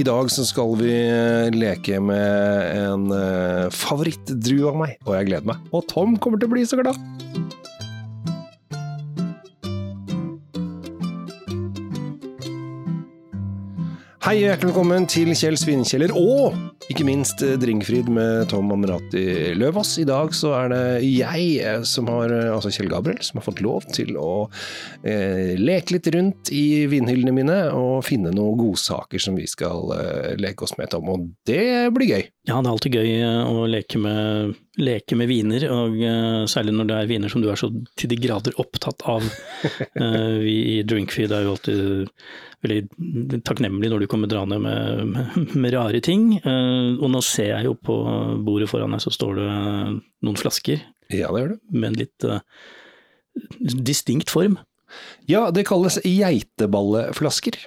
I dag så skal vi eh, leke med en uh, favorittdrue av meg, og jeg gleder meg. Og Tom kommer til å bli så glad! Hei og hjertelig velkommen til Kjell Svinkjeller og ikke minst Dringfrid med Tom Amrati Løvaas. I dag så er det jeg eh, som har, eh, altså Kjell Gabriel, som har fått lov til å eh, leke litt rundt i vinhyllene mine og finne noen godsaker som vi skal eh, leke oss med, Tom. Og det blir gøy. Ja, det er alltid gøy å leke med, leke med viner, og uh, særlig når det er viner som du er så til de grader opptatt av. Vi i Drinkfeed er jo alltid veldig takknemlige når du kommer draende med, med, med rare ting. Uh, og nå ser jeg jo på bordet foran meg så står det noen flasker. Ja, det gjør det. Med en litt distinkt form. Ja, det kalles geiteballeflasker.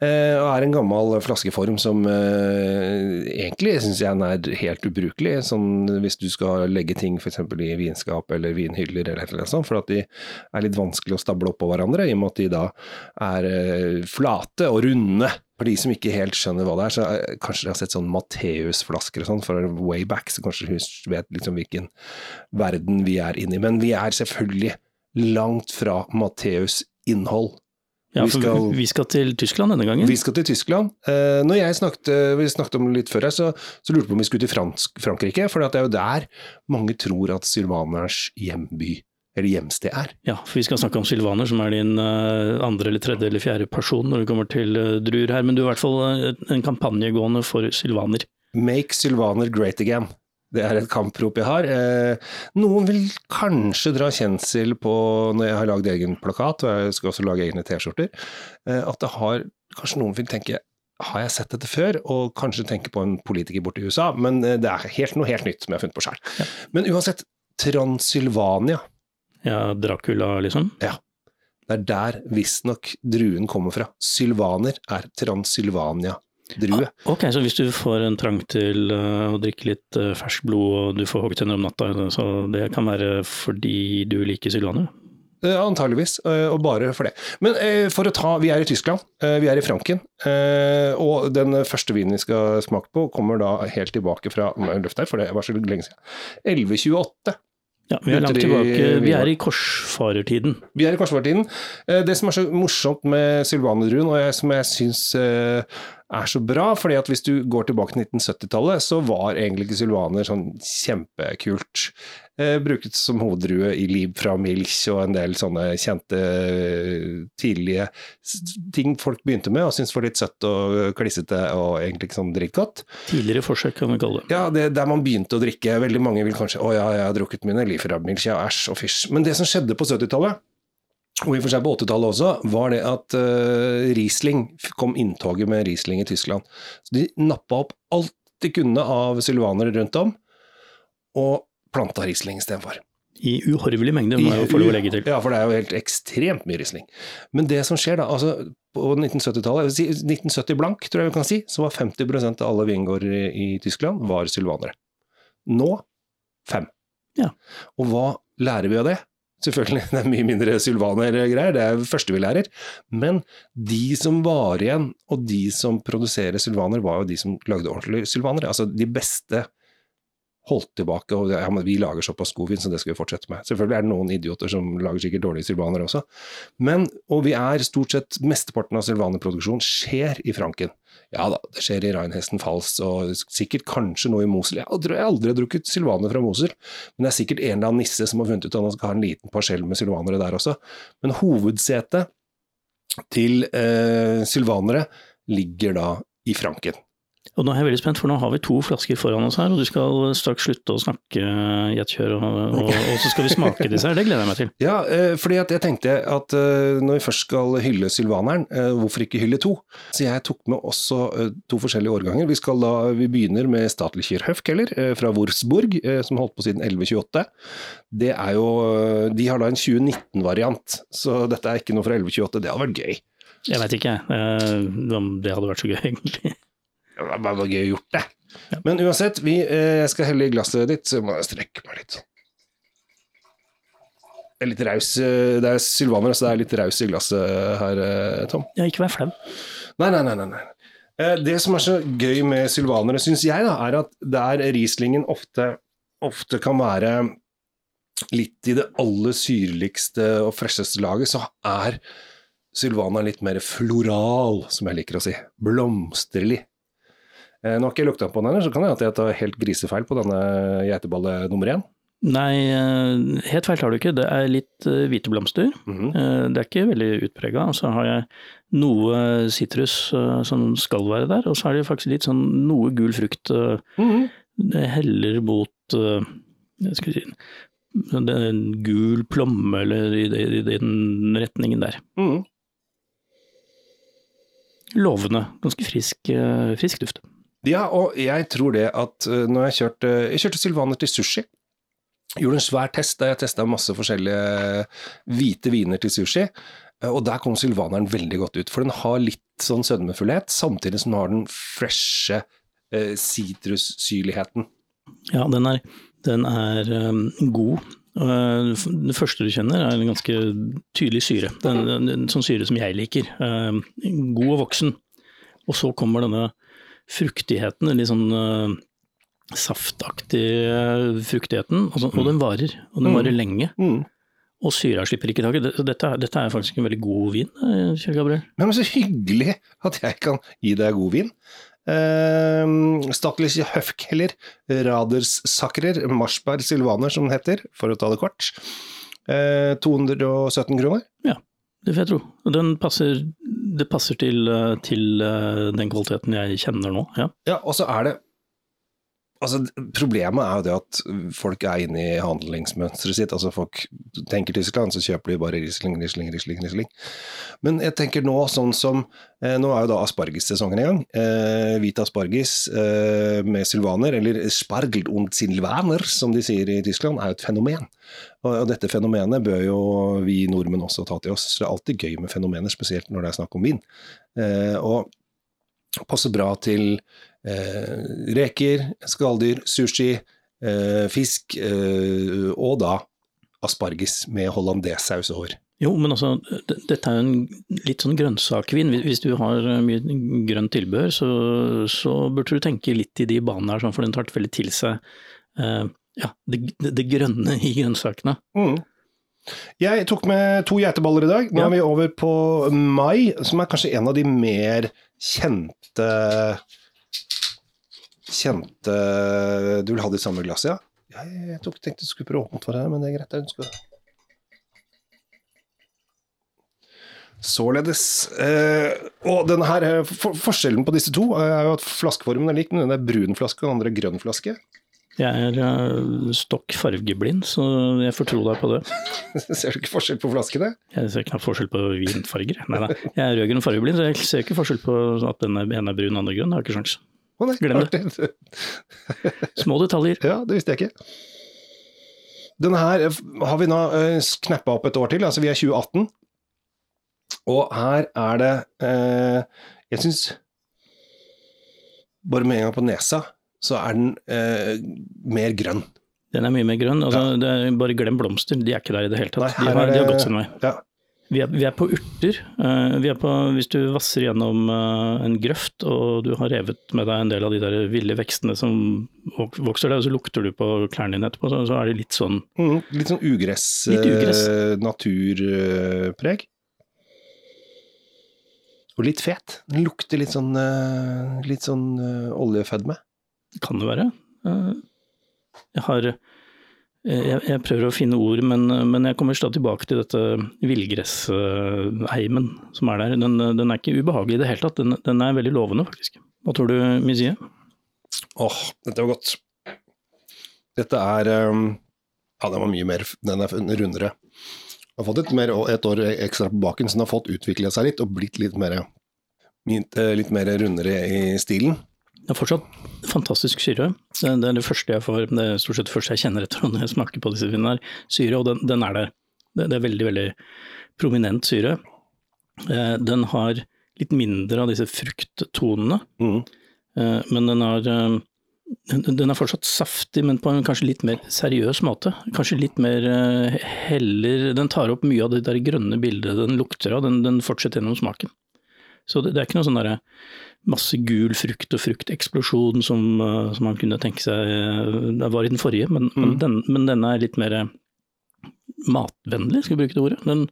Uh, og er en gammel flaskeform som uh, egentlig syns jeg er helt ubrukelig. Sånn hvis du skal legge ting f.eks. i vinskap eller vinhyller eller noe sånt, for at de er litt vanskelig å stable oppå hverandre, i og med at de da er uh, flate og runde. For de som ikke helt skjønner hva det er, så kanskje de har sett sånn Matteus-flasker og sånn for way back, så kanskje hun vet liksom hvilken verden vi er inne i. Men vi er selvfølgelig langt fra Matteus' innhold. Ja, for vi skal, vi skal, til Tyskland denne gangen? Vi skal til Tyskland. Eh, når jeg snakket, vi snakket om det litt før her, så, så lurte jeg på om vi skulle til Fransk, Frankrike. For det er jo der mange tror at sylvaners hjemby, eller hjemsted, er. Ja, for vi skal snakke om sylvaner, som er din uh, andre eller tredje eller fjerde person når det kommer til uh, druer her. Men du er i hvert fall uh, en kampanje gående for sylvaner. Make sylvaner great again. Det er et kamprop jeg har. Eh, noen vil kanskje dra kjensel på, når jeg har lagd egen plakat, og jeg skal også lage egne T-skjorter, eh, at det har Kanskje noen vil tenke har jeg sett dette før, og kanskje tenke på en politiker borte i USA, men eh, det er helt, noe helt nytt som jeg har funnet på sjøl. Ja. Men uansett, Transylvania. Ja, Dracula, liksom? Ja. Det er der visstnok druen kommer fra. Sylvaner er Transylvania drue. Ah, ok, Så hvis du får en trang til uh, å drikke litt uh, ferskt blod og du får hoggtenner om natta, så det kan være fordi du liker sylvaner? Uh, antageligvis, og bare for det. Men for å ta Vi er i Tyskland, vi er i Franken. og den første vinen vi skal smake på, kommer da helt tilbake fra Løft her, for det var så lenge siden. 1128. Ja, vi er langt tilbake. Vi er i korsfarertiden. Vi er i korsfarertiden. Det som er så morsomt med sylvanerdruen, og jeg, som jeg syns er så bra. fordi at hvis du går tilbake til 1970-tallet, så var egentlig ikke sylvaner sånn kjempekult. Eh, bruket som hoveddrue i Liv fra Milch og en del sånne kjente tidlige ting folk begynte med og syntes var litt søtt og klissete og egentlig ikke sånn drikkgodt. Tidligere forsøk, kan vi kalle det. Ja, det, der man begynte å drikke. Veldig mange vil kanskje å ja, jeg har drukket mine Liv fra Milch, ja æsj og fysj. Men det som skjedde på 70-tallet og i og for seg på 80-tallet også, var det at uh, Riesling kom inntoget med Riesling i Tyskland. Så de nappa opp alt de kunne av sylvanere rundt om, og planta Riesling istedenfor. I uhorvelig mengde, må jeg få lov å legge til. Ja, for det er jo helt ekstremt mye Riesling. Men det som skjer da, altså på 1970-tallet, 1970 blank tror jeg vi kan si, så var 50% av alle vingårder i, i Tyskland var sylvanere. Nå fem. Ja. Og hva lærer vi av det? Selvfølgelig, det er mye mindre sylvaner-greier, det er første vi lærer. Men de som var igjen, og de som produserer sylvaner, var jo de som lagde ordentlige sylvaner. Altså de beste holdt tilbake, og ja, vi lager såpass god vin, så det skal vi fortsette med. Selvfølgelig er det noen idioter som lager sikkert dårlige sylvaner også. Men, og vi er stort sett, mesteparten av sylvanerproduksjon skjer i Franken. Ja da, det skjer i Reinhesten Fals og sikkert kanskje noe i Mosel. Jeg tror jeg aldri har drukket sylvaner fra Mosel, men det er sikkert en eller annen nisse som har funnet ut at han skal ha en liten parsell med sylvanere der også. Men hovedsetet til eh, sylvanere ligger da i Franken. Og nå er jeg veldig spent, for nå har vi to flasker foran oss her, og du skal straks slutte å snakke i et kjør, og, og, og, så skal vi smake disse her. Det gleder jeg meg til. Ja, eh, fordi at jeg tenkte at eh, når vi først skal hylle sylvaneren, eh, hvorfor ikke hylle to? Så jeg tok med også to forskjellige årganger. Vi, skal da, vi begynner med Statlicher Höfkeller fra Wurzburg, som holdt på siden 1128. Det er jo, de har da en 2019-variant, så dette er ikke noe fra 1128. Det hadde vært gøy. Jeg veit ikke, om det hadde vært så gøy, egentlig. Det var gøy å gjort det. Ja. Men uansett, vi, eh, jeg skal helle i glasset ditt, så må jeg strekke meg litt. Det er litt raus eh, Det er sylvaner, så det er litt raus i glasset her, eh, Tom. Ja, ikke vær flau. Nei, nei, nei. nei. Eh, Det som er så gøy med sylvanere, syns jeg, da, er at der Rieslingen ofte, ofte kan være litt i det aller syrligste og fresheste laget, så er sylvaneren litt mer floral, som jeg liker å si. Blomsterlig. Eh, Nå har ikke jeg lukta på den ennå, så kan det at jeg tar helt grisefeil på denne geiteballe nummer én. Nei, eh, helt feil har du ikke. Det er litt eh, hvite blomster. Mm -hmm. Det er ikke veldig utprega. Og så har jeg noe sitrus som skal være der, og så er det faktisk litt sånn noe gul frukt. Mm -hmm. Det heller mot jeg skal si, en gul plomme, eller i, i den retningen der. Mhm. Lovende. Ganske frisk, frisk duft. Ja, og jeg tror det at uh, når jeg kjørte Jeg kjørte sylvaner til sushi. Gjorde en svær test der jeg testa masse forskjellige hvite viner til sushi. eh, Og der kom sylvaneren veldig godt ut, for den har litt sånn sødmefullhet, samtidig som den har den freshe eh, sitrussyrligheten. Ja, den er, den er um, god. Eh, Det første du kjenner er en ganske tydelig syre. Den, den, en sånn syre som jeg liker. Eh, God og voksen. Og så kommer denne fruktigheten, litt sånn uh, saftaktige fruktigheten. Og, så, og den varer. Og den Mm. varer lenge. Mm. Og syra slipper ikke taket. Dette, dette er faktisk en veldig god vin, eh, Kjell Gabriel. Men så hyggelig at jeg kan gi deg god vin. Uh, Stakkelse Høfkeller, Radersakrer, Marsberg Sylvaner som den heter, for å ta det kort. Uh, 217 kroner. Ja, Det får jeg tro. Den passer, det passer til, eh, til eh, den kvaliteten jeg kjenner nå. Ja. Ja, og så er det Altså, Problemet er jo det at folk er inne i handlingsmønsteret sitt. altså Folk tenker Tyskland, så kjøper de bare Riesling, Riesling, Riesling. Riesling. Men jeg tenker nå sånn som eh, Nå er jo da aspargessesongen i gang. Eh, hvit asparges eh, med sylvaner, eller spargel und silvaner, som de sier i Tyskland, er jo et fenomen. Og, og dette fenomenet bør jo vi nordmenn også ta til oss. Så det er alltid gøy med fenomener, spesielt når det er snakk om vin. Eh, og passer bra til reker, skalldyr, sushi, eh, fisk eh, og da asparges med hollandesaus over. Jo, men altså, dette er jo en litt sånn grønnsakvin. Hvis- du har eh, mye grønt tilbehør, så, så burde du tenke litt i de banene her, sånn, for den tar veldig til seg eh, ja, det, det, det grønne i grønnsakene. Mm. Jeg tok med to geiteballer i dag. Nå Ja. er vi over på mai, som er kanskje en av de mer kjente Kjente Du vil ha det i samme glasset, ja? jeg, tok, tenkte jeg skulle prøve åpent for deg, men det er greit. Jeg ønsker Således. Eh, og denne her, eh, for, Forskjellen på disse to er jo at flaskeformen er lik, men den er brun flaske og den andre er grønn flaske. Jeg er eh, stokk fargeblind, så jeg får tro deg på det. Ser du ikke forskjell på flaskene? Jeg ser ikke forskjell på vinfarger. Nei nei. jeg er rødgrønn fargeblind, så jeg ser ikke forskjell på at den ene er brun og den andre grønn. Jeg har ikke sjans. Å nei, Glem det. Små detaljer. Ja, det visste jeg ikke. Denne her eh, har vi nå uh, knappa opp et år til, altså vi er 2018. Og her er det eh, Jeg syns Bare med en gang på nesa, så er den eh, mer grønn. Den er mye mer grønn. Altså, det er bare glem blomster, de er ikke der i det hele tatt. Nei, de, har, det, de har gått sin vei. Ja. Vi er, vi er på urter. Eh, vi er på, hvis du vasser gjennom eh, en grøft og du har revet med deg en del av de der ville vekstene som vokser der, og så lukter du på klærne dine etterpå, så, er det litt sånn Mm, litt sånn ugress, Litt ugress. eh, naturpreg. Og litt fet. Den lukter litt sånn, litt sånn oljefedme. Kan det være. Jeg har jeg, jeg prøver å finne ord, men, men jeg kommer stadig tilbake til dette villgressheimen som er der. Den, den er ikke ubehagelig i det hele tatt, den, den er veldig lovende faktisk. Hva tror du, Mizie? Åh, dette var godt. Dette er um, Ja, den var mye mer Den er rundere. Den har fått et, mer, et år ekstra på baken, så den har fått utvikla seg litt og blitt litt mer, litt mer rundere i stilen. Det er fortsatt fantastisk syre. Det, det er det første jeg får, det er stort sett det første jeg kjenner etter når jeg smaker på disse vinene, er syre, og den, den er der. Det, det er veldig, veldig prominent syre. Eh, den har litt mindre av disse frukttonene, Mm. eh, men den har eh, den den er fortsatt saftig, men på en kanskje litt mer seriøs måte. Kanskje litt mer eh, heller Den tar opp mye av det der grønne bildet den lukter av, den, den fortsetter gjennom smaken. Så det, det er ikke noe sånn derre masse gul frukt og frukteksplosjon som, eh, som man kunne tenke seg eh, det var i den forrige, men, men, Mm. den, men denne er litt mer eh, matvennlig, skal vi bruke det ordet. Den,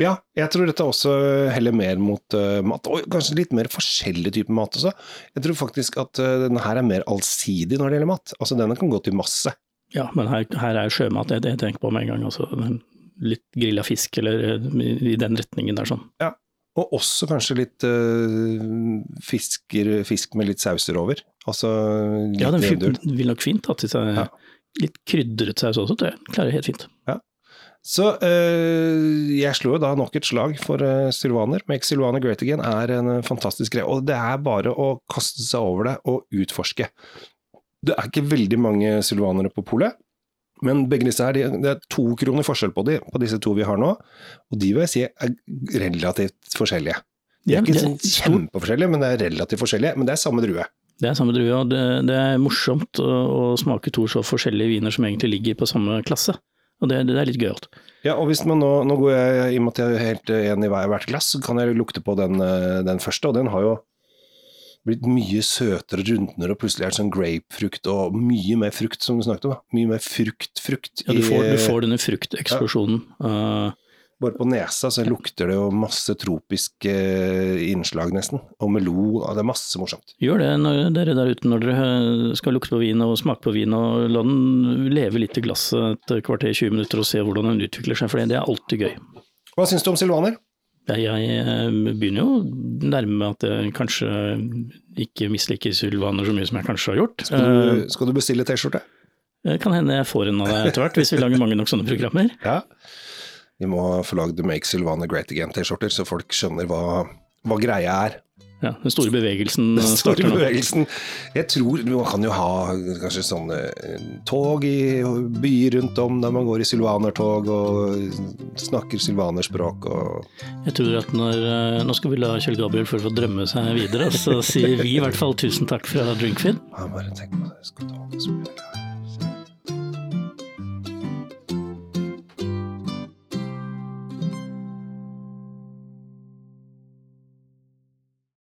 Ja, jeg tror dette også heller mer mot uh, mat, og kanskje litt mer forskjellig type mat også. Jeg tror faktisk at uh, denne her er mer allsidig når det gjelder mat. Altså denne kan gå til masse. ja, men her, her er sjømat det, tenker jeg på med en gang. Altså, litt grilla fisk eller i, i den retningen der sånn. Og også kanskje litt uh, fisker, fisk med litt sauser over. Altså litt Ja, den vil vil nok fint hatt i seg Ja. litt krydret saus også, tror jeg. Klarer helt fint. Så eh, jeg slo jo da nok et slag for uh, Sylvaner. Make Sylvaner great again er en eh, fantastisk greie. Og det er bare å kaste seg over det og utforske. Det er ikke veldig mange sylvanere på polet, men begge disse her, de, det er to kroner forskjell på de, på disse to vi har nå. Og de vil jeg si er relativt forskjellige. De er ikke sånn kjempeforskjellige, men det er relativt forskjellige. Men det er samme drue. Det er samme drue, og det, det er morsomt å, å smake to så forskjellige viner som egentlig ligger på samme klasse. Og det, det er litt gøyalt. Ja, og hvis man nå, nå går jeg, i og med at jeg er helt enig i hvert glass, så kan jeg lukte på den, eh, den første, og den har jo blitt mye søtere, rundnere, og plutselig er det sånn grapefrukt, og mye mer frukt som du snakket om. Mye mer frukt-frukt. Ja, du, får, du får denne frukteksplosjonen. Uh, Bare på nesa så lukter det jo masse tropiske eh, innslag nesten, og melon, det er masse morsomt. gjør det når dere der ute når dere eh, skal lukte på vin og smake på vin, og la den leve litt i glasset et kvarter, 20 minutter og se hvordan den utvikler seg, for det er alltid gøy. Hva syns du om Silvaner? Jeg, eh, begynner jo nærme at jeg kanskje ikke misliker sylvaner så mye som jeg kanskje har gjort. Skal du, skal du bestille T-skjorte? Eh, Kan hende jeg får en av deg etter hvert, hvis vi lager mange nok sånne programmer. Ja. Vi må få lagd Make Sylvana Great Again-T-skjorter, så folk skjønner hva, hva greia er. Ja, den store bevegelsen Den store bevegelsen. Jeg tror man kan jo ha kanskje sånne eh, tog i byer rundt om der man går i sylvanertog og snakker sylvanerspråk og Jeg tror at når, eh, Nå skal vi la Kjell Gabriel få drømme seg videre, så sier vi i hvert fall tusen takk fra Drinkfin. ja, Bare tenk på det. Jeg skal ta det som.